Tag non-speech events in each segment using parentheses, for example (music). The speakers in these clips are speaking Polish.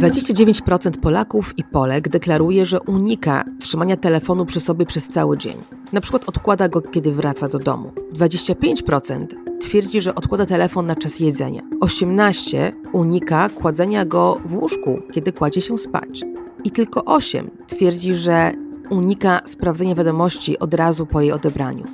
29% Polaków i Polek deklaruje, że unika trzymania telefonu przy sobie przez cały dzień. Na przykład odkłada go, kiedy wraca do domu. 25% twierdzi, że odkłada telefon na czas jedzenia. 18% unika kładzenia go w łóżku, kiedy kładzie się spać. I tylko 8% twierdzi, że unika sprawdzenia wiadomości od razu po jej odebraniu.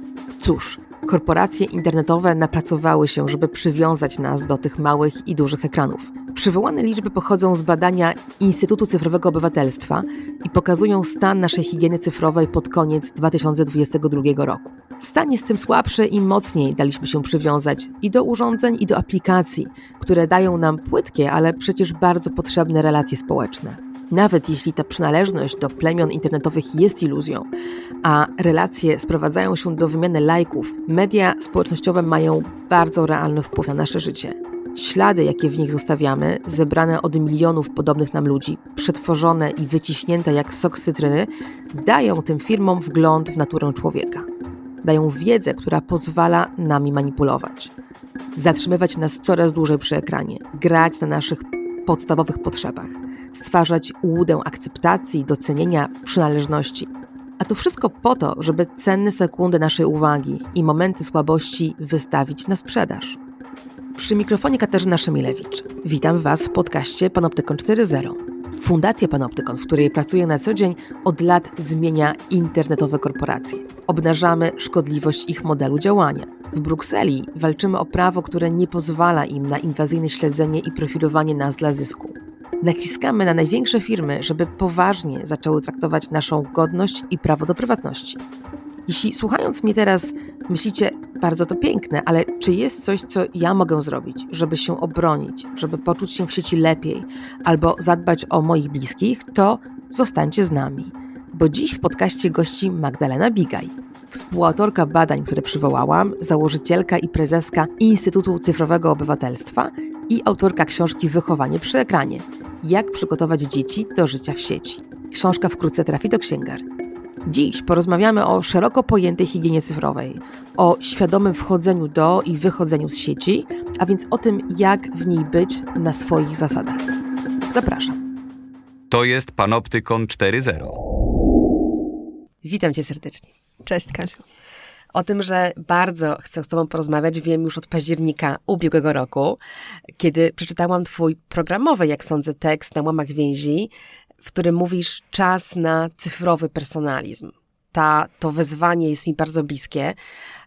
Cóż, korporacje internetowe napracowały się, żeby przywiązać nas do tych małych i dużych ekranów. Przywołane liczby pochodzą z badania Instytutu Cyfrowego Obywatelstwa i pokazują stan naszej higieny cyfrowej pod koniec 2022 roku. Stan jest tym słabszy, im mocniej daliśmy się przywiązać i do urządzeń, i do aplikacji, które dają nam płytkie, ale przecież bardzo potrzebne relacje społeczne. Nawet jeśli ta przynależność do plemion internetowych jest iluzją, a relacje sprowadzają się do wymiany lajków, media społecznościowe mają bardzo realny wpływ na nasze życie. Ślady, jakie w nich zostawiamy, zebrane od milionów podobnych nam ludzi, przetworzone i wyciśnięte jak sok cytryny, dają tym firmom wgląd w naturę człowieka. Dają wiedzę, która pozwala nami manipulować. Zatrzymywać nas coraz dłużej przy ekranie, grać na naszych podstawowych potrzebach, stwarzać łudę akceptacji, docenienia, przynależności. A to wszystko po to, żeby cenne sekundy naszej uwagi i momenty słabości wystawić na sprzedaż. Przy mikrofonie Katarzyna Szemilewicz. Witam Was w podcaście Panoptykon 4.0. Fundacja Panoptykon, w której pracuję na co dzień, od lat zmienia internetowe korporacje. Obnażamy szkodliwość ich modelu działania. W Brukseli walczymy o prawo, które nie pozwala im na inwazyjne śledzenie i profilowanie nas dla zysku. Naciskamy na największe firmy, żeby poważnie zaczęły traktować naszą godność i prawo do prywatności. Jeśli słuchając mnie teraz myślicie, bardzo to piękne, ale czy jest coś, co ja mogę zrobić, żeby się obronić, żeby poczuć się w sieci lepiej albo zadbać o moich bliskich, to zostańcie z nami. Bo dziś w podcaście gości Magdalena Bigaj, współautorka badań, które przywołałam, założycielka i prezeska Instytutu Cyfrowego Obywatelstwa i autorka książki Wychowanie przy ekranie. Jak przygotować dzieci do życia w sieci. Książka wkrótce trafi do księgarni. Dziś porozmawiamy o szeroko pojętej higienie cyfrowej, o świadomym wchodzeniu do i wychodzeniu z sieci, a więc o tym, jak w niej być na swoich zasadach. Zapraszam. To jest Panoptykon 4.0. Witam cię serdecznie. Cześć Kasiu. O tym, że bardzo chcę z Tobą porozmawiać, wiem już od października ubiegłego roku, kiedy przeczytałam Twój programowy, jak sądzę, tekst na łamach więzi, w którym mówisz czas na cyfrowy personalizm. Ta, to wezwanie jest mi bardzo bliskie.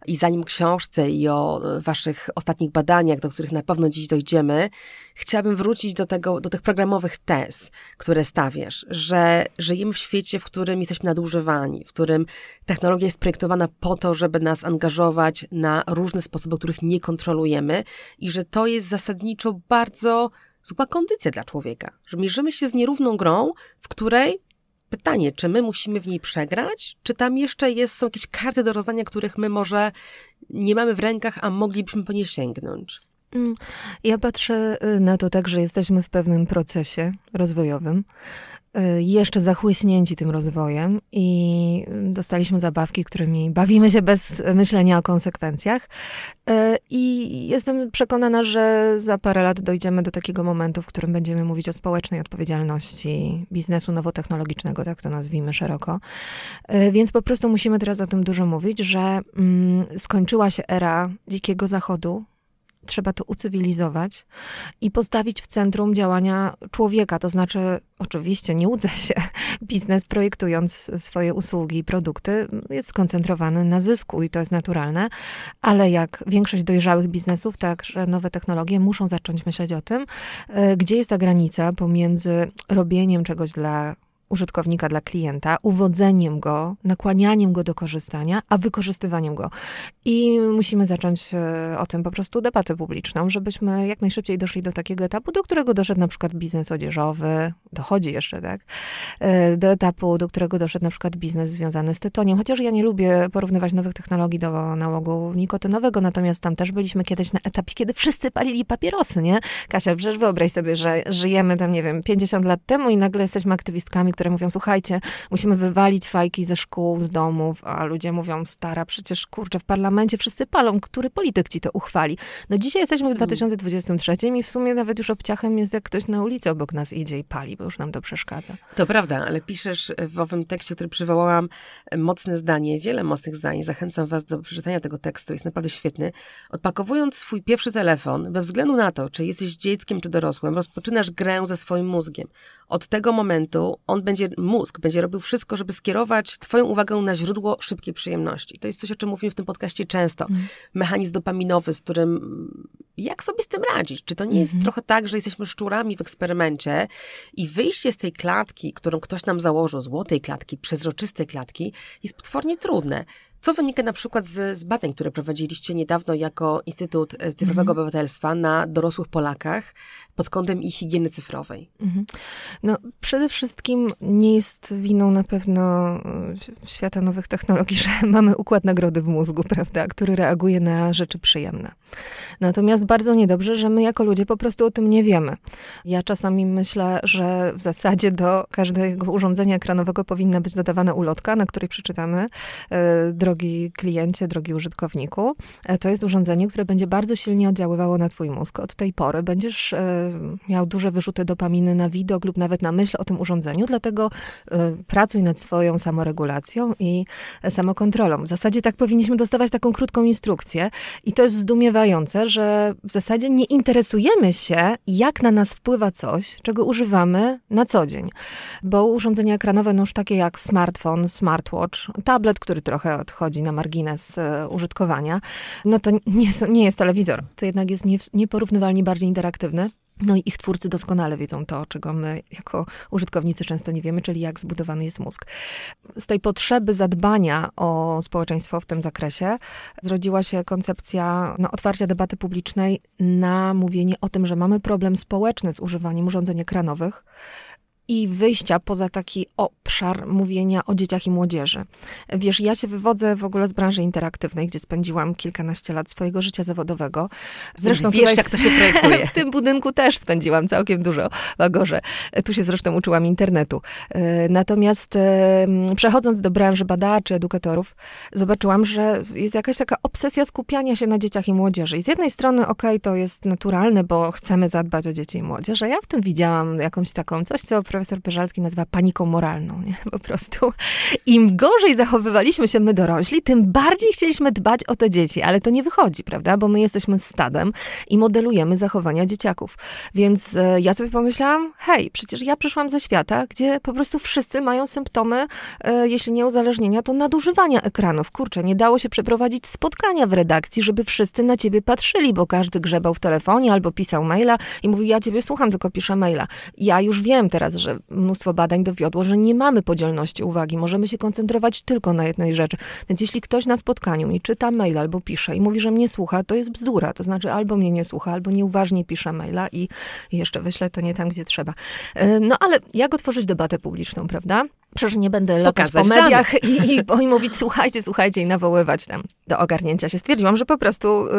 I zanim książce i o waszych ostatnich badaniach, do których na pewno dziś dojdziemy, chciałabym wrócić do, tego, do tych programowych tez, które stawiasz, że żyjemy w świecie, w którym jesteśmy nadużywani, w którym technologia jest projektowana po to, żeby nas angażować na różne sposoby, których nie kontrolujemy i że to jest zasadniczo bardzo zła kondycja dla człowieka, że mierzymy się z nierówną grą, w której pytanie, czy my musimy w niej przegrać, czy tam jeszcze jest, są jakieś karty do rozdania, których my może nie mamy w rękach, a moglibyśmy po nie sięgnąć. Mm, ja patrzę y, na to tak, że jesteśmy w pewnym procesie rozwojowym, jeszcze zachłyśnięci tym rozwojem i dostaliśmy zabawki, którymi bawimy się bez myślenia o konsekwencjach. Y, I jestem przekonana, że za parę lat dojdziemy do takiego momentu, w którym będziemy mówić o społecznej odpowiedzialności biznesu nowotechnologicznego, tak to nazwijmy szeroko. Y, więc po prostu musimy teraz o tym dużo mówić, że mm, skończyła się era dzikiego zachodu, trzeba to ucywilizować i postawić w centrum działania człowieka. To znaczy, oczywiście, nie łudzę się, (laughs) biznes projektując swoje usługi i produkty jest skoncentrowany na zysku i to jest naturalne, ale jak większość dojrzałych biznesów, także nowe technologie muszą zacząć myśleć o tym, e, gdzie jest ta granica pomiędzy robieniem czegoś dla użytkownika dla klienta, uwodzeniem go, nakłanianiem go do korzystania, a wykorzystywaniem go. I musimy zacząć e, o tym po prostu debatę publiczną, żebyśmy jak najszybciej doszli do takiego etapu, do którego doszedł na przykład biznes odzieżowy, dochodzi jeszcze, tak, e, do etapu, do którego doszedł na przykład biznes związany z tytoniem, chociaż ja nie lubię porównywać nowych technologii do nałogu nikotynowego, natomiast tam też byliśmy kiedyś na etapie, kiedy wszyscy palili papierosy, nie? Kasia, przecież wyobraź sobie, że żyjemy tam, nie wiem, 50 lat temu i nagle jesteśmy aktywistkami, które mówią, słuchajcie, musimy wywalić fajki ze szkół, z domów, a ludzie mówią, stara, przecież kurczę, w parlamencie wszyscy palą, który polityk ci to uchwali? No dzisiaj jesteśmy w 2023 mm. i w sumie nawet już obciachem jest, jak ktoś na ulicy obok nas idzie i pali, bo już nam to przeszkadza. To prawda, ale piszesz w owym tekście, który przywołałam, mocne zdanie, wiele mocnych zdań. Zachęcam was do przeczytania tego tekstu, jest naprawdę świetny. Odpakowując swój pierwszy telefon, bez względu na to, czy jesteś dzieckiem, czy dorosłym, rozpoczynasz grę ze swoim mózgiem. Od tego momentu on będzie, mózg będzie robił wszystko, żeby skierować twoją uwagę na źródło szybkiej przyjemności. To jest coś, o czym mówimy w tym podcaście często. Mm. Mechanizm dopaminowy, z którym jak sobie z tym radzić? Czy to nie jest mm -hmm. trochę tak, że jesteśmy szczurami w eksperymencie i wyjście z tej klatki, którą ktoś nam założył, złotej klatki, przezroczystej klatki, jest potwornie trudne. Co wynika na przykład z, z badań, które prowadziliście niedawno jako Instytut Cyfrowego -hmm. Obywatelstwa na dorosłych Polakach pod kątem ich higieny cyfrowej? -hmm. No, przede wszystkim nie jest winą na pewno e, świata nowych technologii, (laughs) że mamy układ nagrody w mózgu, prawda, który reaguje na rzeczy przyjemne. Natomiast bardzo niedobrze, że my jako ludzie po prostu o tym nie wiemy. Ja czasami myślę, że w zasadzie do każdego urządzenia ekranowego powinna być dodawana ulotka, na której przeczytamy e, drogi kliencie, drogi użytkowniku, e, to jest urządzenie, które będzie bardzo silnie oddziaływało na twój mózg. Od tej pory będziesz e, miał duże wyrzuty dopaminy na widok lub nawet na myśl o tym urządzeniu, dlatego e, pracuj nad swoją samoregulacją i samokontrolą. W zasadzie tak powinniśmy dostawać taką krótką instrukcję i to jest zdumiewające, że w zasadzie nie interesujemy się, jak na nas wpływa coś, czego używamy na co dzień. Bo urządzenia ekranowe, no już takie jak smartfon, smartwatch, tablet, który trochę odchodzi wchodzi na margines e, użytkowania, no to nie jest, nie jest telewizor. To jednak jest nie, nieporównywalnie bardziej interaktywny. No i ich twórcy doskonale wiedzą to, czego my jako użytkownicy często nie wiemy, czyli jak zbudowany jest mózg. Z tej potrzeby zadbania o społeczeństwo w tym zakresie zrodziła się koncepcja no, otwarcia debaty publicznej na mówienie o tym, że mamy problem społeczny z używaniem urządzeń ekranowych i wyjścia poza taki obszar mówienia o dzieciach i młodzieży. Wiesz, ja się wywodzę w ogóle z branży interaktywnej, gdzie spędziłam kilkanaście lat swojego życia zawodowego. Zresztą wiesz, jak to się projektuje. (laughs) w tym budynku też spędziłam całkiem dużo w Agorze. Tu się zresztą uczyłam internetu. E, natomiast przechodząc do branży badaczy, edukatorów, zobaczyłam, że jest jakaś taka obsesja skupiania się na dzieciach i młodzieży. I z jednej strony, okej, okay, to jest naturalne, bo chcemy zadbać o dzieci i młodzież, a ja w tym widziałam jakąś taką coś, co profesor Peżalski nazywa paniką moralną, nie? Po prostu. Im gorzej zachowywaliśmy się my dorośli, tym bardziej chcieliśmy dbać o te dzieci, ale to nie wychodzi, prawda? Bo my jesteśmy stadem i modelujemy zachowania dzieciaków. Więc e, ja sobie pomyślałam, hej, przecież ja przyszłam ze świata, gdzie po prostu wszyscy mają symptomy, e, jeśli nie uzależnienia, to nadużywania ekranów. Kurczę, nie dało się przeprowadzić spotkania w redakcji, żeby wszyscy na ciebie patrzyli, bo każdy grzebał w telefonie albo pisał maila i mówił, ja ciebie słucham, tylko piszę maila. Ja już wiem teraz, że że mnóstwo badań dowiodło, że nie mamy podzielności uwagi. Możemy się koncentrować tylko na jednej rzeczy. Więc jeśli ktoś na spotkaniu mi czyta mail albo pisze i mówi, że mnie słucha, to jest bzdura. To znaczy albo mnie nie słucha, albo nieuważnie pisze maila i jeszcze wyślę to nie tam, gdzie trzeba. E, no ale jak otworzyć debatę publiczną, prawda? Przecież nie będę latać po mediach i, i, (laughs) i, mówić słuchajcie, słuchajcie i nawoływać tam do ogarnięcia się. Stwierdziłam, że po prostu y,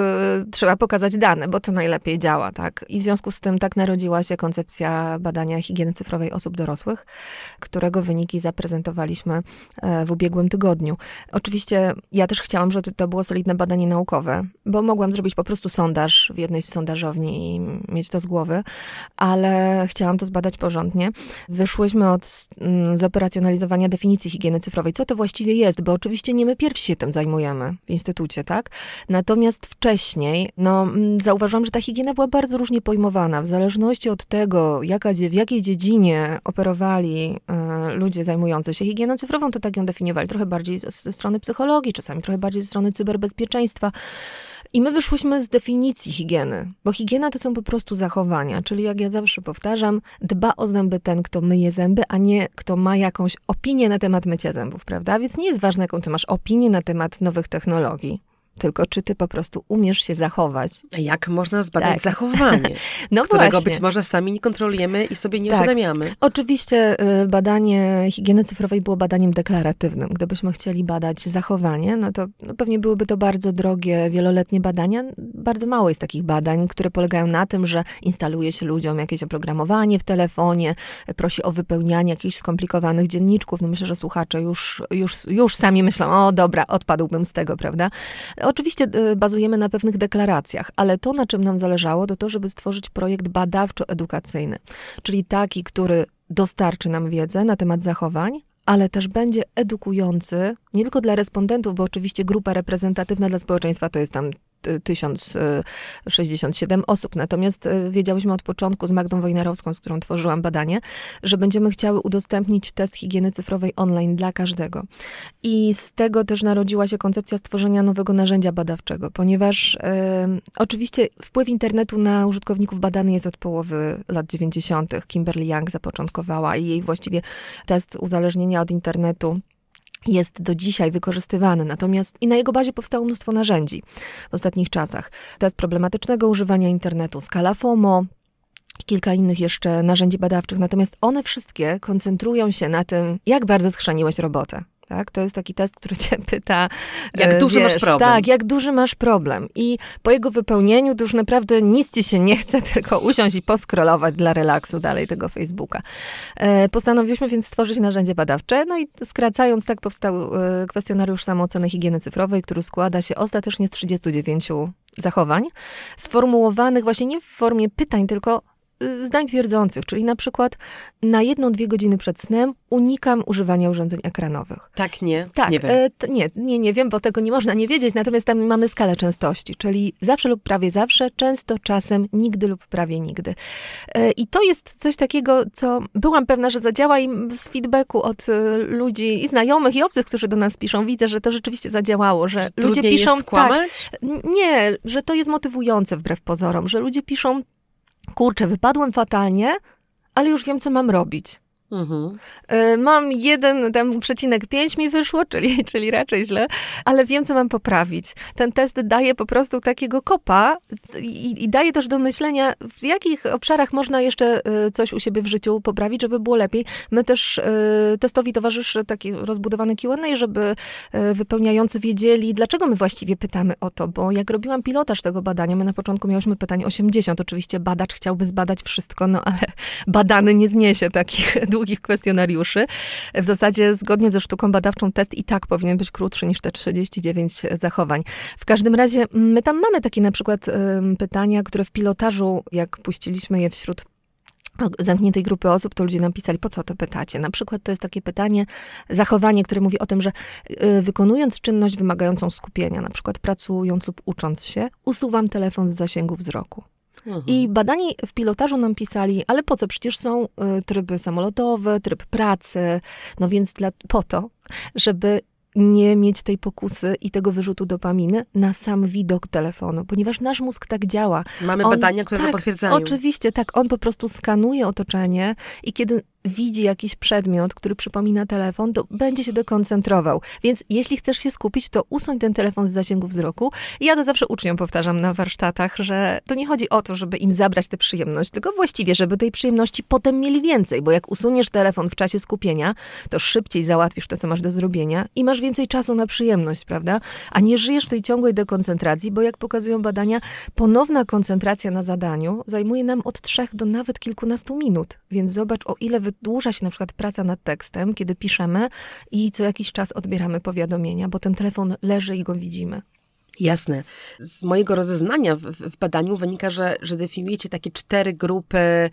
trzeba pokazać dane, bo to najlepiej działa, tak? I w związku z tym tak narodziła się koncepcja badania higieny cyfrowej osób dorosłych, którego wyniki zaprezentowaliśmy e, w ubiegłym tygodniu. Oczywiście ja też chciałam, żeby to było solidne badanie naukowe, bo mogłam zrobić po prostu sondaż w jednej z sondażowni i mieć to z głowy, ale chciałam to zbadać porządnie. Wyszłyśmy od mm, z operacjonalizowania definicji higieny cyfrowej. Co to właściwie jest? Bo oczywiście nie my pierwsi się tym zajmujemy w instytucie, tak? Natomiast wcześniej, no, mm, zauważyłam, że ta higiena była bardzo różnie pojmowana. W zależności od tego, jaka, w jakiej dziedzinie operowali y, ludzie zajmujący się higieną cyfrową, to tak ją definiowali. Trochę bardziej ze strony psychologii, czasami trochę bardziej ze strony cyberbezpieczeństwa. I my wyszłyśmy z definicji higieny, bo higiena to są po prostu zachowania, czyli jak ja zawsze powtarzam, dba o zęby ten, kto myje zęby, a nie kto ma jakąś opinię na temat mycia zębów, prawda? Więc nie jest ważne, jaką ty masz opinię na temat nowych technologii. Tylko czy ty po prostu umiesz się zachować. Jak można zbadać Tak. zachowanie, (laughs) No którego właśnie. być może sami nie kontrolujemy i sobie nie Tak. uświadamiamy? Oczywiście y, badanie higieny cyfrowej było badaniem deklaratywnym. Gdybyśmy chcieli badać zachowanie, no to no pewnie byłyby to bardzo drogie, wieloletnie badania. Bardzo mało jest takich badań, które polegają na tym, że instaluje się ludziom jakieś oprogramowanie w telefonie, prosi o wypełnianie jakichś skomplikowanych dzienniczków. No myślę, że słuchacze już, już, już sami myślą, o dobra, odpadłbym z tego, prawda? Oczywiście y, bazujemy na pewnych deklaracjach, ale to, na czym nam zależało, to to, żeby stworzyć projekt badawczo-edukacyjny, czyli taki, który dostarczy nam wiedzę na temat zachowań, ale też będzie edukujący nie tylko dla respondentów, bo oczywiście grupa reprezentatywna dla społeczeństwa to jest tam 1067 osób. Natomiast y, wiedziałyśmy od początku z Magdą Wojnarowską, z którą tworzyłam badanie, że będziemy chciały udostępnić test higieny cyfrowej online dla każdego. I z tego też narodziła się koncepcja stworzenia nowego narzędzia badawczego, ponieważ e, oczywiście wpływ internetu na użytkowników badany jest od połowy lat 90. Kimberly Young zapoczątkowała i jej właściwie test uzależnienia od internetu jest do dzisiaj wykorzystywany, natomiast i na jego bazie powstało mnóstwo narzędzi w ostatnich czasach. Test problematycznego używania internetu, skala FOMO, kilka innych jeszcze narzędzi badawczych, natomiast one wszystkie koncentrują się na tym, jak bardzo schrzaniłeś robotę. Tak? To jest taki test, który (laughs) cię pyta. Jak e, duży masz wiesz, problem. Tak, jak duży masz problem. I po jego wypełnieniu to już naprawdę nic ci się nie chce, (laughs) tylko usiąść i poskrolować dla relaksu dalej tego Facebooka. E, Postanowiłyśmy więc stworzyć narzędzie badawcze, no i skracając, tak powstał e, kwestionariusz samooceny higieny cyfrowej, który składa się ostatecznie z 39 zachowań, sformułowanych właśnie nie w formie pytań, tylko zdań twierdzących, czyli na przykład na jedną, dwie godziny przed snem unikam używania urządzeń ekranowych. Tak, nie? Tak, Nie wiem. e, t- nie, nie, nie wiem, bo tego nie można nie wiedzieć, natomiast tam mamy skalę częstości, czyli zawsze lub prawie zawsze, często, czasem, nigdy lub prawie nigdy. E, I to jest coś takiego, co byłam pewna, że zadziała i z feedbacku od e, ludzi i znajomych, i obcych, którzy do nas piszą, widzę, że to rzeczywiście zadziałało, że ludzie Trudniej piszą jest skłamać? tak, Nie, że to jest motywujące wbrew pozorom, że ludzie piszą, kurczę, wypadłem fatalnie, ale już wiem, co mam robić. Mhm. Y, Mam jeden tam przecinek pięć mi wyszło, czyli, czyli raczej źle, ale wiem, co mam poprawić. Ten test daje po prostu takiego kopa i, i daje też do myślenia, w jakich obszarach można jeszcze y, coś u siebie w życiu poprawić, żeby było lepiej. My też y, testowi towarzyszy taki rozbudowany Q&A, żeby wypełniający wiedzieli, dlaczego my właściwie pytamy o to, bo jak robiłam pilotaż tego badania, my na początku miałyśmy pytań 80, oczywiście badacz chciałby zbadać wszystko, no ale badany nie zniesie takich (laughs) kwestionariuszy. W zasadzie zgodnie ze sztuką badawczą test i tak powinien być krótszy niż te 39 zachowań. W każdym razie my tam mamy takie na przykład pytania, które w pilotażu, jak puściliśmy je wśród zamkniętej grupy osób, to ludzie napisali, po co to pytacie? Na przykład to jest takie pytanie, zachowanie, które mówi o tym, że y, wykonując czynność wymagającą skupienia, na przykład pracując lub ucząc się, usuwam telefon z zasięgu wzroku. Mhm. I badani w pilotażu nam pisali, ale po co? Przecież są y, tryby samolotowe, tryb pracy. No więc dla, po to, żeby nie mieć tej pokusy i tego wyrzutu dopaminy na sam widok telefonu, ponieważ nasz mózg tak działa. Mamy on- badania, które to tak, potwierdzają. Oczywiście, tak. On po prostu skanuje otoczenie i kiedy widzi jakiś przedmiot, który przypomina telefon, to będzie się dekoncentrował. Więc jeśli chcesz się skupić, to usuń ten telefon z zasięgu wzroku. Ja to zawsze uczniom powtarzam na warsztatach, że to nie chodzi o to, żeby im zabrać tę przyjemność, tylko właściwie, żeby tej przyjemności potem mieli więcej, bo jak usuniesz telefon w czasie skupienia, to szybciej załatwisz to, co masz do zrobienia i masz więcej czasu na przyjemność, prawda? A nie żyjesz w tej ciągłej dekoncentracji, bo jak pokazują badania, ponowna koncentracja na zadaniu zajmuje nam od trzech do nawet kilkunastu minut. Więc zobacz, o ile wydłuża się na przykład praca nad tekstem, kiedy piszemy i co jakiś czas odbieramy powiadomienia, bo ten telefon leży i go widzimy. Jasne. Z mojego rozeznania w, w badaniu wynika, że, że definiujecie takie cztery grupy,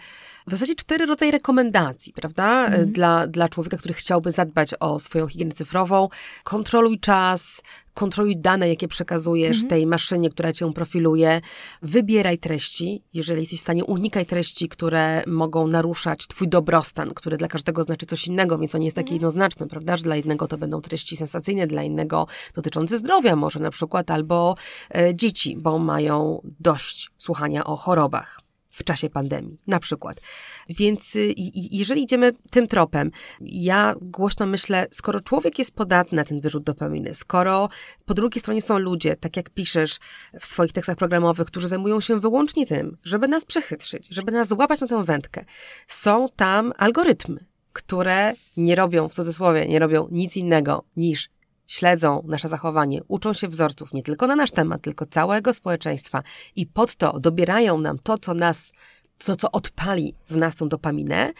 w zasadzie cztery rodzaje rekomendacji, prawda? Mhm. Dla, dla człowieka, który chciałby zadbać o swoją higienę cyfrową. Kontroluj czas, kontroluj dane, jakie przekazujesz Mhm. tej maszynie, która cię profiluje. Wybieraj treści. Jeżeli jesteś w stanie, unikaj treści, które mogą naruszać twój dobrostan, który dla każdego znaczy coś innego, więc to nie jest takie jednoznaczne, prawda? Że dla jednego to będą treści sensacyjne, dla innego dotyczące zdrowia może na przykład, albo e, dzieci, bo mają dość słuchania o chorobach. W czasie pandemii, na przykład. Więc y, jeżeli idziemy tym tropem, ja głośno myślę, skoro człowiek jest podatny na ten wyrzut dopaminy, skoro po drugiej stronie są ludzie, tak jak piszesz w swoich tekstach programowych, którzy zajmują się wyłącznie tym, żeby nas przechytrzyć, żeby nas złapać na tę wędkę, są tam algorytmy, które nie robią, w cudzysłowie, nie robią nic innego niż śledzą nasze zachowanie, uczą się wzorców nie tylko na nasz temat, tylko całego społeczeństwa i pod to dobierają nam to, co nas, to, co odpali w nas tą dopaminę,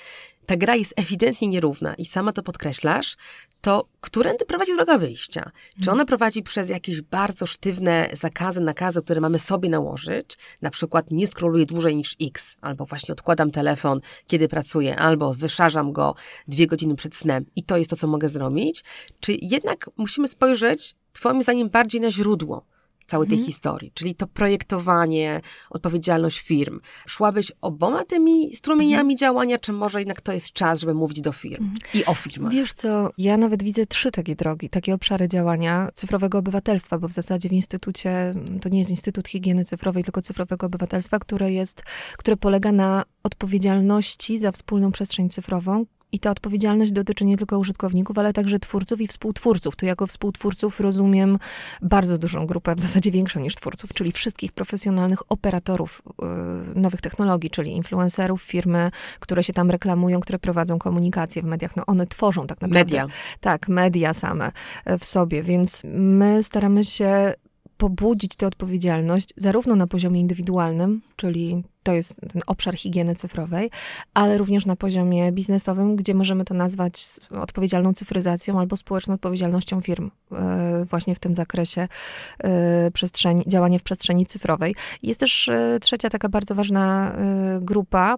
ta gra jest ewidentnie nierówna i sama to podkreślasz, to którędy prowadzi droga wyjścia? Czy ona prowadzi przez jakieś bardzo sztywne zakazy, nakazy, które mamy sobie nałożyć? Na przykład nie skroluję dłużej niż X, albo właśnie odkładam telefon, kiedy pracuję, albo wyszarzam go dwie godziny przed snem i to jest to, co mogę zrobić? Czy jednak musimy spojrzeć, Twoim zdaniem, bardziej na źródło? Całej tej mhm. historii, czyli to projektowanie, odpowiedzialność firm. Szłabyś oboma tymi strumieniami mhm. działania, czy może jednak to jest czas, żeby mówić do firm mhm. i o firmach? Wiesz co, ja nawet widzę trzy takie drogi, takie obszary działania cyfrowego obywatelstwa, bo w zasadzie w instytucie, to nie jest Instytut Higieny Cyfrowej, tylko cyfrowego obywatelstwa, które jest, które polega na odpowiedzialności za wspólną przestrzeń cyfrową, i ta odpowiedzialność dotyczy nie tylko użytkowników, ale także twórców i współtwórców. Tu jako współtwórców rozumiem bardzo dużą grupę, w zasadzie większą niż twórców, czyli wszystkich profesjonalnych operatorów y, nowych technologii, czyli influencerów, firmy, które się tam reklamują, które prowadzą komunikację w mediach. No one tworzą tak naprawdę. Media. Tak, media same w sobie, więc my staramy się pobudzić tę odpowiedzialność zarówno na poziomie indywidualnym, czyli to jest ten obszar higieny cyfrowej, ale również na poziomie biznesowym, gdzie możemy to nazwać odpowiedzialną cyfryzacją albo społeczną odpowiedzialnością firm, e, właśnie w tym zakresie e, przestrzeni, działanie w przestrzeni cyfrowej. Jest też e, trzecia taka bardzo ważna grupa,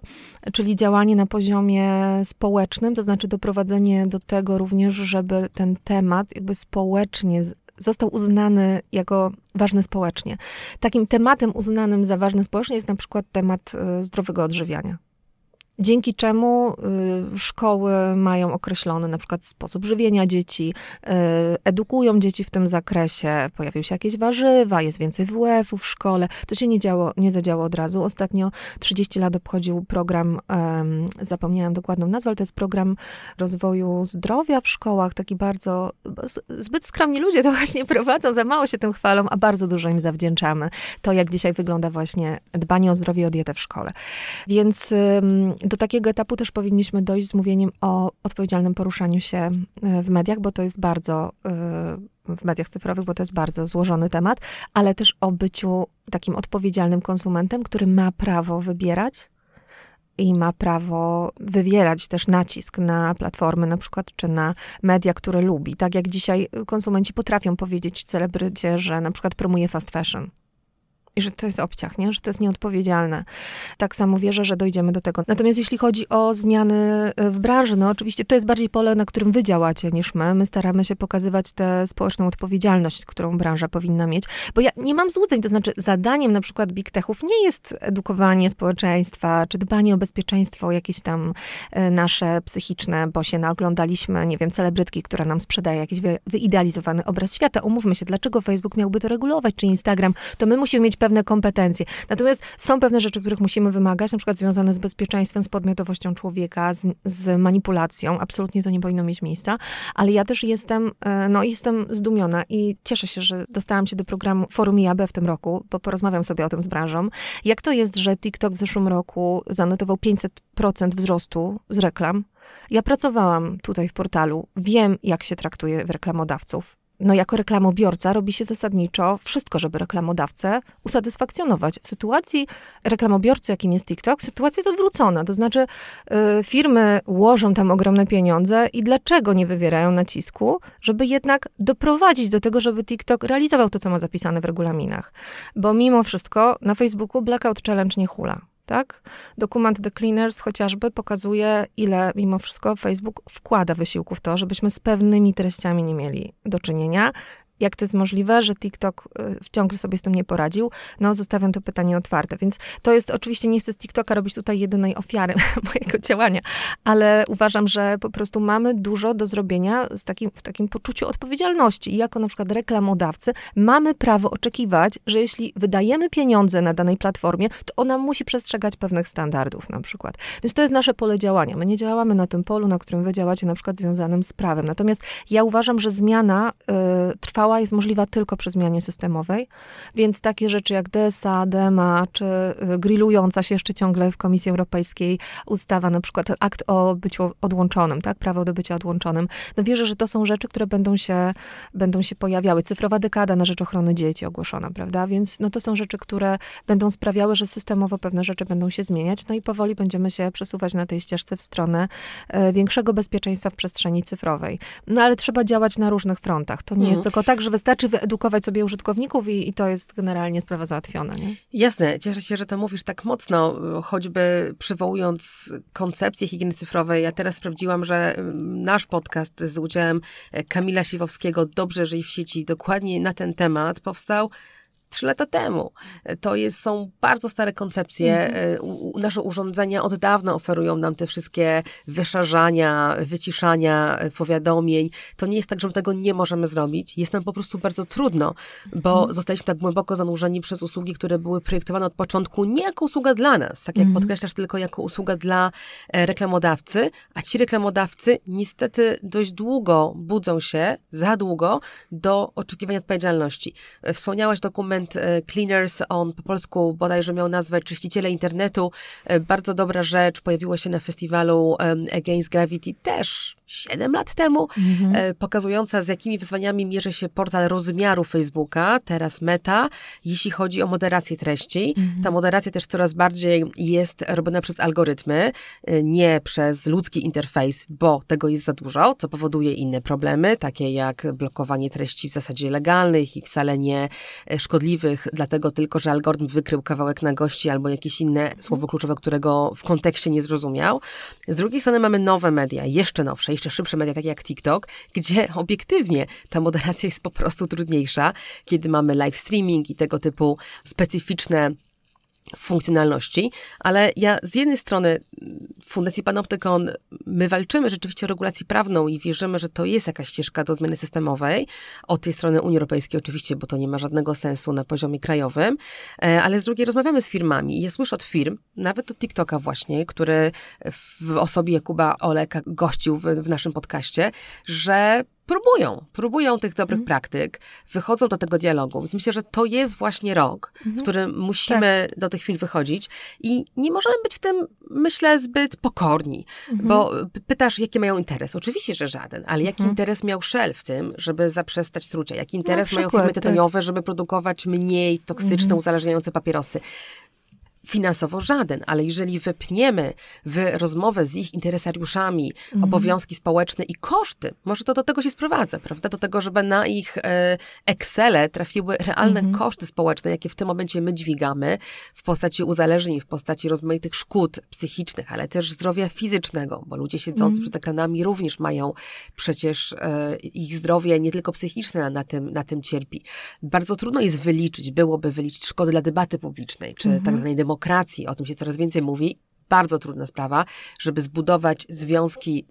czyli działanie na poziomie społecznym, to znaczy doprowadzenie do tego również, żeby ten temat jakby społecznie został uznany jako ważny społecznie. Takim tematem uznanym za ważny społecznie jest na przykład temat y, zdrowego odżywiania dzięki czemu y, szkoły mają określony na przykład sposób żywienia dzieci, y, edukują dzieci w tym zakresie, pojawiły się jakieś warzywa, jest więcej WF-ów w szkole. To się nie, działo, nie zadziało od razu. Ostatnio 30 lat obchodził program, zapomniałam dokładną nazwę, ale to jest program rozwoju zdrowia w szkołach, taki bardzo, zbyt skromni ludzie to (laughs) właśnie prowadzą, za mało się tym chwalą, a bardzo dużo im zawdzięczamy. To, jak dzisiaj wygląda właśnie dbanie o zdrowie i o dietę w szkole. Więc do takiego etapu też powinniśmy dojść z mówieniem o odpowiedzialnym poruszaniu się e, w mediach, bo to jest bardzo e, w mediach cyfrowych, bo to jest bardzo złożony temat, ale też o byciu takim odpowiedzialnym konsumentem, który ma prawo wybierać i ma prawo wywierać też nacisk na platformy, na przykład, czy na media, które lubi. Tak jak dzisiaj konsumenci potrafią powiedzieć celebrycie, że na przykład promuje fast fashion i że to jest obciach, nie? że to jest nieodpowiedzialne. Tak samo wierzę, że dojdziemy do tego. Natomiast jeśli chodzi o zmiany e, w branży, no oczywiście to jest bardziej pole, na którym wy działacie niż my. My staramy się pokazywać tę społeczną odpowiedzialność, którą branża powinna mieć, bo ja nie mam złudzeń, to znaczy zadaniem na przykład big techów nie jest edukowanie społeczeństwa, czy dbanie o bezpieczeństwo jakieś tam e, nasze psychiczne, bo się naoglądaliśmy, nie wiem, celebrytki, która nam sprzedaje jakiś wyidealizowany obraz świata. Umówmy się, dlaczego Facebook miałby to regulować, czy Instagram, to my musimy mieć pewne pewne kompetencje. Natomiast są pewne rzeczy, których musimy wymagać, na przykład związane z bezpieczeństwem, z podmiotowością człowieka, z, z manipulacją. Absolutnie to nie powinno mieć miejsca, ale ja też jestem, e, no jestem zdumiona i cieszę się, że dostałam się do programu Forum IAB w tym roku, bo porozmawiam sobie o tym z branżą. Jak to jest, że TikTok w zeszłym roku zanotował 500% wzrostu z reklam? Ja pracowałam tutaj w portalu, wiem, jak się traktuje reklamodawców no jako reklamobiorca robi się zasadniczo wszystko, żeby reklamodawcę usatysfakcjonować. W sytuacji reklamobiorcy, jakim jest TikTok, sytuacja jest odwrócona. To znaczy y, firmy łożą tam ogromne pieniądze i dlaczego nie wywierają nacisku, żeby jednak doprowadzić do tego, żeby TikTok realizował to, co ma zapisane w regulaminach. Bo mimo wszystko na Facebooku Blackout Challenge nie hula tak? Dokument The Cleaners chociażby pokazuje, ile mimo wszystko Facebook wkłada wysiłku w to, żebyśmy z pewnymi treściami nie mieli do czynienia. Jak to jest możliwe, że TikTok ciągle sobie z tym nie poradził? No, zostawiam to pytanie otwarte. Więc to jest, oczywiście nie chcę z TikToka robić tutaj jedynej ofiary (laughs) mojego działania, ale uważam, że po prostu mamy dużo do zrobienia z takim, w takim poczuciu odpowiedzialności. I jako na przykład reklamodawcy mamy prawo oczekiwać, że jeśli wydajemy pieniądze na danej platformie, to ona musi przestrzegać pewnych standardów na przykład. Więc to jest nasze pole działania. My nie działamy na tym polu, na którym wy działacie, na przykład związanym z prawem. Natomiast ja uważam, że zmiana y, trwała jest możliwa tylko przy zmianie systemowej, więc takie rzeczy jak DSA, DMA, czy y, grillująca się jeszcze ciągle w Komisji Europejskiej ustawa, na przykład akt o byciu odłączonym, tak, prawo do bycia odłączonym. No wierzę, że to są rzeczy, które będą się, będą się pojawiały. Cyfrowa dekada na rzecz ochrony dzieci ogłoszona, prawda? Więc no to są rzeczy, które będą sprawiały, że systemowo pewne rzeczy będą się zmieniać, no i powoli będziemy się przesuwać na tej ścieżce w stronę e, większego bezpieczeństwa w przestrzeni cyfrowej. No ale trzeba działać na różnych frontach. To nie mhm. jest tylko tak, że wystarczy wyedukować sobie użytkowników i, i to jest generalnie sprawa załatwiona, nie? Jasne, cieszę się, że to mówisz tak mocno, choćby przywołując koncepcję higieny cyfrowej. Ja teraz sprawdziłam, że mm, nasz podcast z udziałem Kamila Siwowskiego, Dobrze żyj w sieci, dokładnie na ten temat powstał trzy lata temu. To jest, są bardzo stare koncepcje. Mm -hmm. Nasze urządzenia od dawna oferują nam te wszystkie wyszarzania, wyciszania e, powiadomień. To nie jest tak, że my tego nie możemy zrobić. Jest nam po prostu bardzo trudno, bo -hmm. zostaliśmy tak głęboko zanurzeni przez usługi, które były projektowane od początku nie jako usługa dla nas, tak jak -hmm. podkreślasz, tylko jako usługa dla e, reklamodawcy, a ci reklamodawcy niestety dość długo budzą się, za długo, do oczekiwania odpowiedzialności. Wspomniałaś dokument E, Cleaners, on po polsku bodajże miał nazwę Czyściciele Internetu. E, bardzo dobra rzecz, pojawiło się na festiwalu Against Gravity też 7 lat temu, mhm. E, pokazująca z jakimi wyzwaniami mierzy się portal rozmiaru Facebooka, teraz Meta, jeśli chodzi o moderację treści. Mhm. Ta moderacja też coraz bardziej jest robiona przez algorytmy, nie przez ludzki interfejs, bo tego jest za dużo, co powoduje inne problemy, takie jak blokowanie treści w zasadzie legalnych i wcale nie szkodliwych szkodliwych, dlatego tylko, że algorytm wykrył kawałek na gości albo jakieś inne słowo kluczowe, którego w kontekście nie zrozumiał. Z drugiej strony mamy nowe media, jeszcze nowsze, jeszcze szybsze media, takie jak TikTok, gdzie (laughs) obiektywnie ta moderacja jest po prostu trudniejsza, kiedy mamy live streaming i tego typu specyficzne funkcjonalności, ale ja z jednej strony w Fundacji Panoptykon my walczymy rzeczywiście o regulację prawną i wierzymy, że to jest jakaś ścieżka do zmiany systemowej. Od tej strony Unii Europejskiej oczywiście, bo to nie ma żadnego sensu na poziomie krajowym, e, ale z drugiej rozmawiamy z firmami i ja słyszę od firm, nawet od TikToka właśnie, który w osobie Jakuba Oleka gościł w, w naszym podcaście, że próbują, próbują tych dobrych mm. praktyk, wychodzą do tego dialogu. Więc myślę, że to jest właśnie rok, mm -hmm. w mhm. którym musimy tak. do tych chwil wychodzić i nie możemy być w tym, myślę, zbyt pokorni, mm -hmm. bo pytasz, jaki mają interes. Oczywiście, że żaden, ale jaki -hmm. interes miał Shell w tym, żeby zaprzestać trucia? Jaki interes mają firmy tak. tytoniowe, tak. żeby produkować mniej toksyczne, mhm. uzależniające papierosy? Finansowo żaden, ale jeżeli wepniemy w rozmowę z ich interesariuszami mhm. obowiązki społeczne i koszty, może to do tego się sprowadza, prawda? Do tego, żeby na ich e, Excele trafiły realne mhm. koszty społeczne, jakie w tym momencie my dźwigamy w postaci uzależnień, w postaci rozmaitych szkód psychicznych, ale też zdrowia fizycznego, bo ludzie siedzący mhm. przed ekranami również mają przecież e, ich zdrowie nie tylko psychiczne na tym, na tym cierpi. Bardzo trudno jest wyliczyć, byłoby wyliczyć szkody dla debaty publicznej, czy tak zwanej demokracji demokracji, o tym się coraz więcej mówi, bardzo trudna sprawa, żeby zbudować związki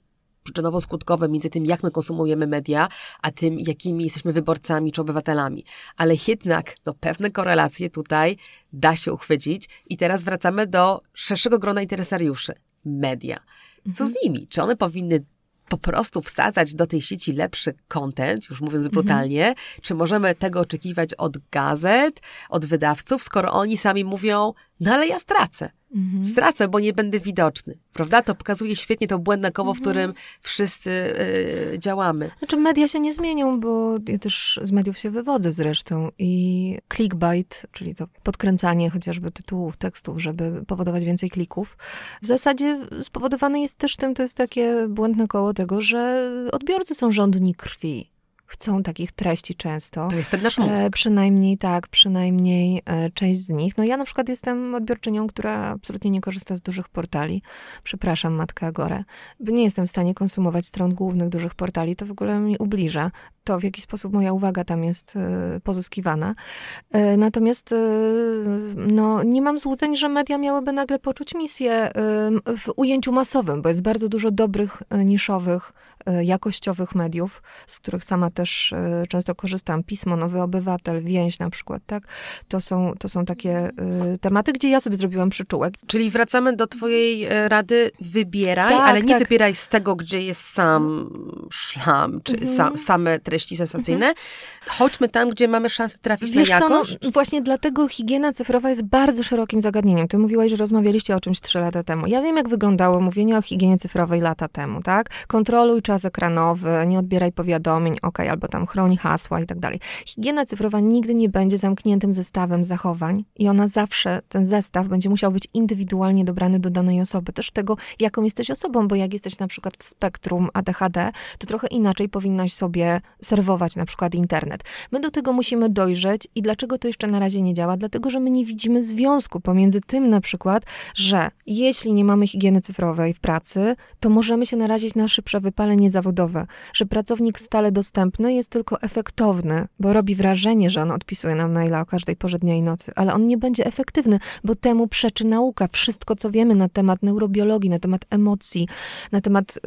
przyczynowo-skutkowe między tym, jak my konsumujemy media, a tym, jakimi jesteśmy wyborcami czy obywatelami. Ale jednak to pewne korelacje tutaj da się uchwycić i teraz wracamy do szerszego grona interesariuszy. Media. Co z mhm. nimi? Czy one powinny po prostu wsadzać do tej sieci lepszy content, już mówiąc mhm. brutalnie, mhm. czy możemy tego oczekiwać od gazet, od wydawców, skoro oni sami mówią, no ale ja stracę. Mhm. Stracę, bo nie będę widoczny. Prawda? To pokazuje świetnie to błędne koło, mhm. w którym wszyscy y, działamy. Znaczy media się nie zmienią, bo ja też z mediów się wywodzę zresztą i clickbait, czyli to podkręcanie chociażby tytułów, tekstów, żeby powodować więcej klików, w zasadzie spowodowane jest też tym, to jest takie błędne koło tego, że odbiorcy są rządni krwi chcą takich treści często. To jest ten nasz mózg. E, przynajmniej tak, przynajmniej e, część z nich. No ja na przykład jestem odbiorczynią, która absolutnie nie korzysta z dużych portali. Przepraszam, Matka Agorę. Nie jestem w stanie konsumować stron głównych dużych portali, to w ogóle mi ubliża to, w jaki sposób moja uwaga tam jest e, pozyskiwana. E, natomiast no, nie mam złudzeń, że media miałyby nagle poczuć misję w ujęciu masowym, bo jest bardzo dużo dobrych, niszowych, jakościowych mediów, z których sama też często korzystam. Pismo, Nowy Obywatel, Więź na przykład, tak? To są, to są takie tematy, gdzie ja sobie zrobiłam przyczółek. Czyli wracamy do twojej rady, wybieraj, tak, ale nie tak. wybieraj z tego, gdzie jest sam szlam, czy mhm. sam, same treści sensacyjne. Mhm. Chodźmy tam, gdzie mamy szansę trafić Wiesz na jakość. Co, no, właśnie dlatego higiena cyfrowa jest bardzo szerokim zagadnieniem. Ty mówiłaś, że rozmawialiście o czymś trzy lata temu. Ja wiem, jak wyglądało mówienie o higienie cyfrowej lata temu, tak? Kontroluj czas ekranowy, nie odbieraj powiadomień, ok, albo tam chroni hasła i tak dalej. Higiena cyfrowa nigdy nie będzie zamkniętym zestawem zachowań i ona zawsze, ten zestaw będzie musiał być indywidualnie dobrany do danej osoby. Też tego, jaką jesteś osobą, bo jak jesteś na przykład w spektrum ADHD, to trochę inaczej powinnaś sobie serwować na przykład internet. My do tego musimy dojrzeć i dlaczego to jeszcze na razie nie działa? Dlatego, że my nie widzimy związku pomiędzy tym na przykład, że jeśli nie mamy higieny cyfrowej w pracy, to możemy się narazić na szybsze wypalenie zawodowe, że pracownik stale dostępny jest tylko efektowny, bo robi wrażenie, że on odpisuje na maila o każdej porze dnia i nocy, ale on nie będzie efektywny, bo temu przeczy nauka. Wszystko, co wiemy na temat neurobiologii, na temat emocji, na temat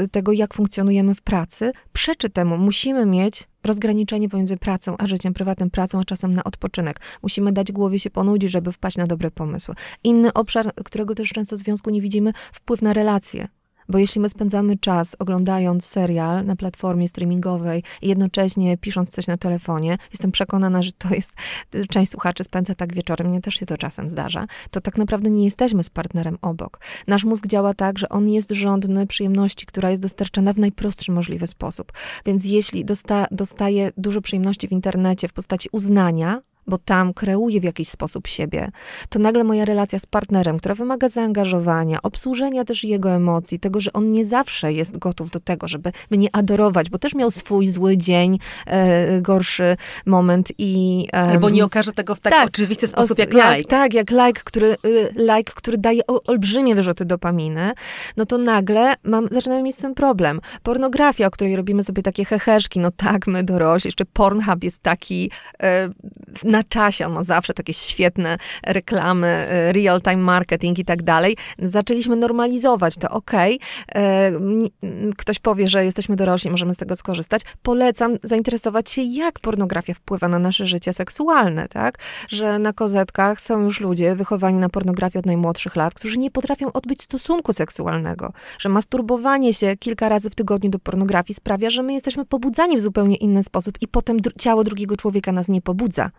yy, tego, jak funkcjonujemy w pracy, przeczy temu. Musimy mieć rozgraniczenie pomiędzy pracą a życiem prywatnym, pracą a czasem na odpoczynek. Musimy dać głowie się ponudzić, żeby wpaść na dobre pomysły. Inny obszar, którego też często w związku nie widzimy, wpływ na relacje. Bo jeśli my spędzamy czas oglądając serial na platformie streamingowej i jednocześnie pisząc coś na telefonie, jestem przekonana, że to jest, (laughs) część słuchaczy spędza tak wieczorem, mnie też się to czasem zdarza, to tak naprawdę nie jesteśmy z partnerem obok. Nasz mózg działa tak, że on jest żądny przyjemności, która jest dostarczana w najprostszy możliwy sposób. Więc jeśli dosta, dostaje dużo przyjemności w internecie w postaci uznania, bo tam kreuję w jakiś sposób siebie, to nagle moja relacja z partnerem, która wymaga zaangażowania, obsłużenia też jego emocji, tego, że on nie zawsze jest gotów do tego, żeby mnie adorować, bo też miał swój zły dzień, e, gorszy moment i... E, Albo nie okaże tego w tak, tak oczywisty sposób jak like. Jak, tak, jak like, który, y, like, który daje olbrzymie wyrzuty dopaminy, no to nagle mam, zaczynamy mieć z tym problem. Pornografia, o której robimy sobie takie heheszki, no tak, my dorośli, jeszcze Pornhub jest taki e, na czasie, on ma zawsze takie świetne reklamy, y, real-time marketing i tak dalej. Zaczęliśmy normalizować to, ok, ktoś powie, że jesteśmy dorośli, możemy z tego skorzystać. Polecam zainteresować się, jak pornografia wpływa na nasze życie seksualne, tak? Że na kozetkach są już ludzie wychowani na pornografię od najmłodszych lat, którzy nie potrafią odbyć stosunku seksualnego, że masturbowanie się kilka razy w tygodniu do pornografii sprawia, że my jesteśmy pobudzani w zupełnie inny sposób i potem ciało drugiego człowieka nas nie pobudza.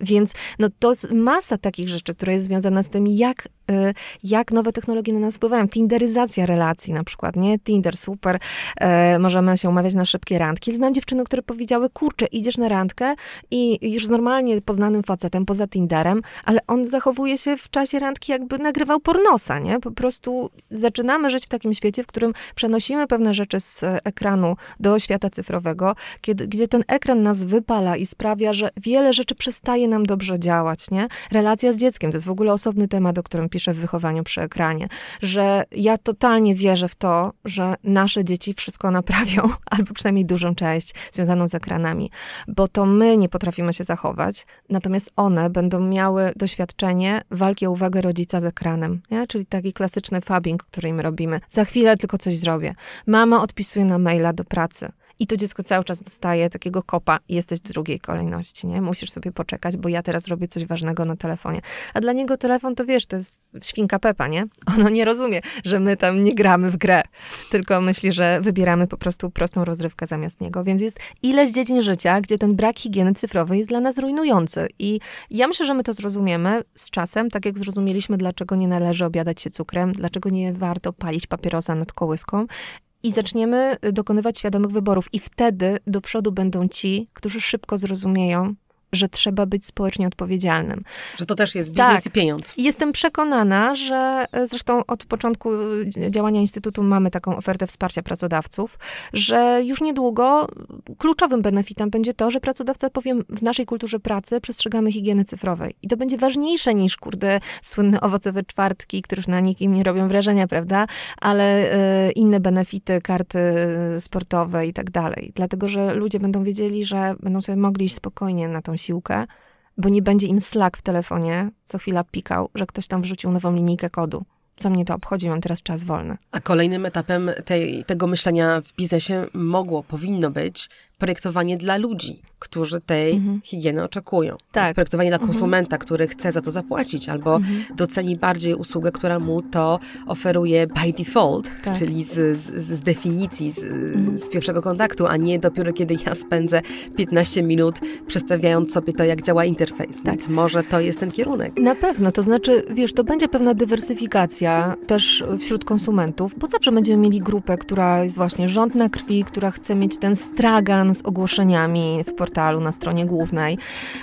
Więc no, to masa takich rzeczy, która jest związana z tym, jak, y, jak nowe technologie na nas wpływają. Tinderyzacja relacji na przykład, nie? Tinder, super, e, możemy się umawiać na szybkie randki. Znam dziewczyny, które powiedziały, kurczę, idziesz na randkę i już z normalnie poznanym facetem, poza Tinderem, ale on zachowuje się w czasie randki jakby nagrywał pornosa, nie? Po prostu zaczynamy żyć w takim świecie, w którym przenosimy pewne rzeczy z ekranu do świata cyfrowego, kiedy, gdzie ten ekran nas wypala i sprawia, że wiele rzeczy przestaje nam dobrze działać, nie? Relacja z dzieckiem to jest w ogóle osobny temat, o którym piszę w wychowaniu przy ekranie, że ja totalnie wierzę w to, że nasze dzieci wszystko naprawią, (laughs) albo przynajmniej dużą część związaną z ekranami, bo to my nie potrafimy się zachować, natomiast one będą miały doświadczenie walki o uwagę rodzica z ekranem, nie? czyli taki klasyczny fabbing, który im robimy. Za chwilę tylko coś zrobię. Mama odpisuje na maila do pracy. I to dziecko cały czas dostaje takiego kopa i jesteś w drugiej kolejności, nie? Musisz sobie poczekać, bo ja teraz robię coś ważnego na telefonie. A dla niego telefon to wiesz, to jest świnka Pepa, nie? (laughs) Ono nie rozumie, że my tam nie gramy w grę, tylko myśli, że wybieramy po prostu prostą rozrywkę zamiast niego. Więc jest ileś dziedzin życia, gdzie ten brak higieny cyfrowej jest dla nas rujnujący. I ja myślę, że my to zrozumiemy z czasem, tak jak zrozumieliśmy, dlaczego nie należy obiadać się cukrem, dlaczego nie warto palić papierosa nad kołyską i zaczniemy dokonywać świadomych wyborów. I wtedy do przodu będą ci, którzy szybko zrozumieją, że trzeba być społecznie odpowiedzialnym. Że to też jest biznes tak. i pieniądz. Jestem przekonana, że e, zresztą od początku e, działania Instytutu mamy taką ofertę wsparcia pracodawców, że już niedługo kluczowym benefitem będzie to, że pracodawca powie w naszej kulturze pracy przestrzegamy higieny cyfrowej. I to będzie ważniejsze niż, kurde, słynne owocowe czwartki, które już na nikim nie robią wrażenia, prawda? Ale y, inne benefity, karty sportowe i tak dalej. Dlatego, że ludzie będą wiedzieli, że będą sobie mogli iść spokojnie na tą siłkę, bo nie będzie im Slack w telefonie co chwila pikał, że ktoś tam wrzucił nową linijkę kodu. Co mnie to obchodzi, mam teraz czas wolny. A kolejnym etapem tej, tego myślenia w biznesie mogło, powinno być projektowanie dla ludzi, którzy tej mhm. higieny oczekują. Tak. projektowanie dla mhm. konsumenta, mhm. który chce za to zapłacić, albo mhm. doceni bardziej usługę, która mu to oferuje by default, tak. czyli z, z, z definicji, z, mhm. z, pierwszego kontaktu, a nie dopiero kiedy ja spędzę 15 minut przestawiając sobie to, jak działa interfejs. Tak. Więc może to jest ten kierunek. Na pewno, to znaczy, wiesz, to będzie pewna dywersyfikacja też wśród konsumentów, bo zawsze będziemy mieli grupę, która jest właśnie rząd na krwi, która chce mieć ten stragan z ogłoszeniami w portalu na stronie głównej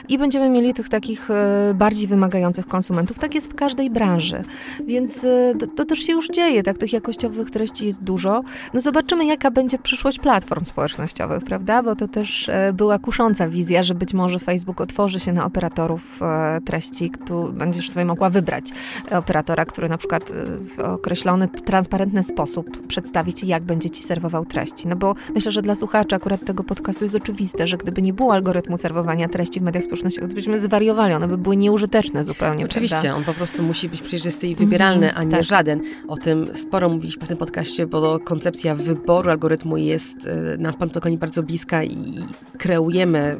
i będziemy mieli tych takich e, bardziej wymagających konsumentów. Tak jest w każdej branży, więc e, to, to też się już dzieje, tak tych jakościowych treści jest dużo. No zobaczymy, jaka będzie przyszłość platform społecznościowych, prawda? Bo to też e, była kusząca wizja, że być może Facebook otworzy się na operatorów treści, tu będziesz sobie mogła wybrać operatora, który na przykład w określony, transparentny sposób przedstawi ci, jak będzie ci serwował treści. No bo myślę, że dla słuchaczy akurat tego podcastu jest oczywiste, że gdyby nie było algorytmu serwowania treści w mediach społecznościowych, to byśmy zwariowali, one by były nieużyteczne zupełnie. Oczywiście, prawda? on po prostu musi być przejrzysty i wybieralny, mm, a nie tak. żaden. O tym sporo mówiliśmy w tym podcaście, bo koncepcja wyboru algorytmu jest y, nam w Pantokonie bardzo bliska i kreujemy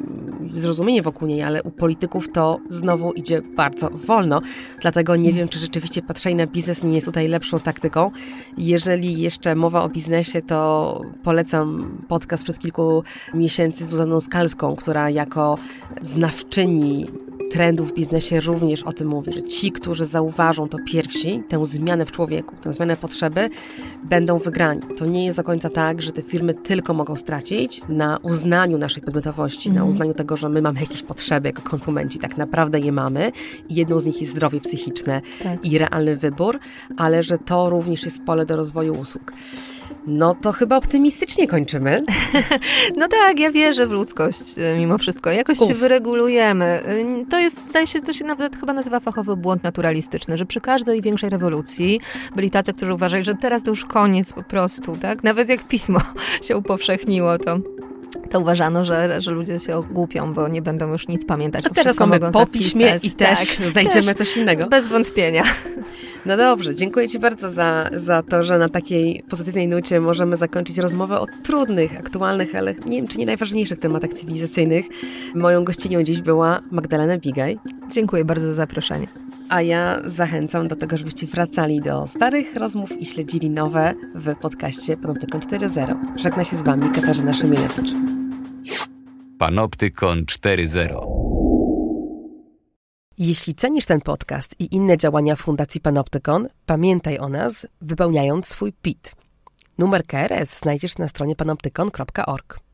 zrozumienie wokół niej, ale u polityków to znowu idzie bardzo wolno. Dlatego nie wiem, czy rzeczywiście patrzenie na biznes nie jest tutaj lepszą taktyką. Jeżeli jeszcze mowa o biznesie, to polecam podcast przed kilku miesięcy z Zuzaną Skalską, która jako znawczyni trendów w biznesie również o tym mówi, że ci, którzy zauważą to pierwsi, tę zmianę w człowieku, tę zmianę potrzeby, będą wygrani. To nie jest do końca tak, że te firmy tylko mogą stracić na uznaniu naszej podmiotowości, mm. na mhm. uznaniu tego, że my mamy jakieś potrzeby jako konsumenci, tak naprawdę je mamy i jedną z nich jest zdrowie psychiczne tak. i realny wybór, ale że to również jest pole do rozwoju usług. No to chyba optymistycznie kończymy. (laughs) no tak, ja wierzę w ludzkość e, mimo wszystko. Jakoś Uf. się wyregulujemy. E, to jest, zdaje się, to się nawet chyba nazywa fachowy błąd naturalistyczny, że przy każdej większej rewolucji byli tacy, którzy uważali, że teraz to już koniec po prostu, tak? Nawet jak pismo (laughs) się upowszechniło, to to uważano, że, że ludzie się ogłupią, bo nie będą już nic pamiętać. A teraz mamy po piśmie i też tak, znajdziemy też, coś innego. Bez wątpienia. No dobrze, dziękuję Ci bardzo za, za to, że na takiej pozytywnej nucie możemy zakończyć rozmowę o trudnych, aktualnych, ale nie wiem, czy nie najważniejszych tematach cywilizacyjnych. Moją gościnią dziś była Magdalena Bigaj. Dziękuję bardzo za zaproszenie. A ja zachęcam do tego, żebyście wracali do starych rozmów i śledzili nowe w podcaście Panoptykon 4.0. Żegna się z Wami Katarzyna Szymilewicz. Panoptykon 4.0 jeśli cenisz ten podcast i inne działania Fundacji Panoptykon, pamiętaj o nas, wypełniając swój PIT. Numer KRS znajdziesz na stronie panoptykon.org.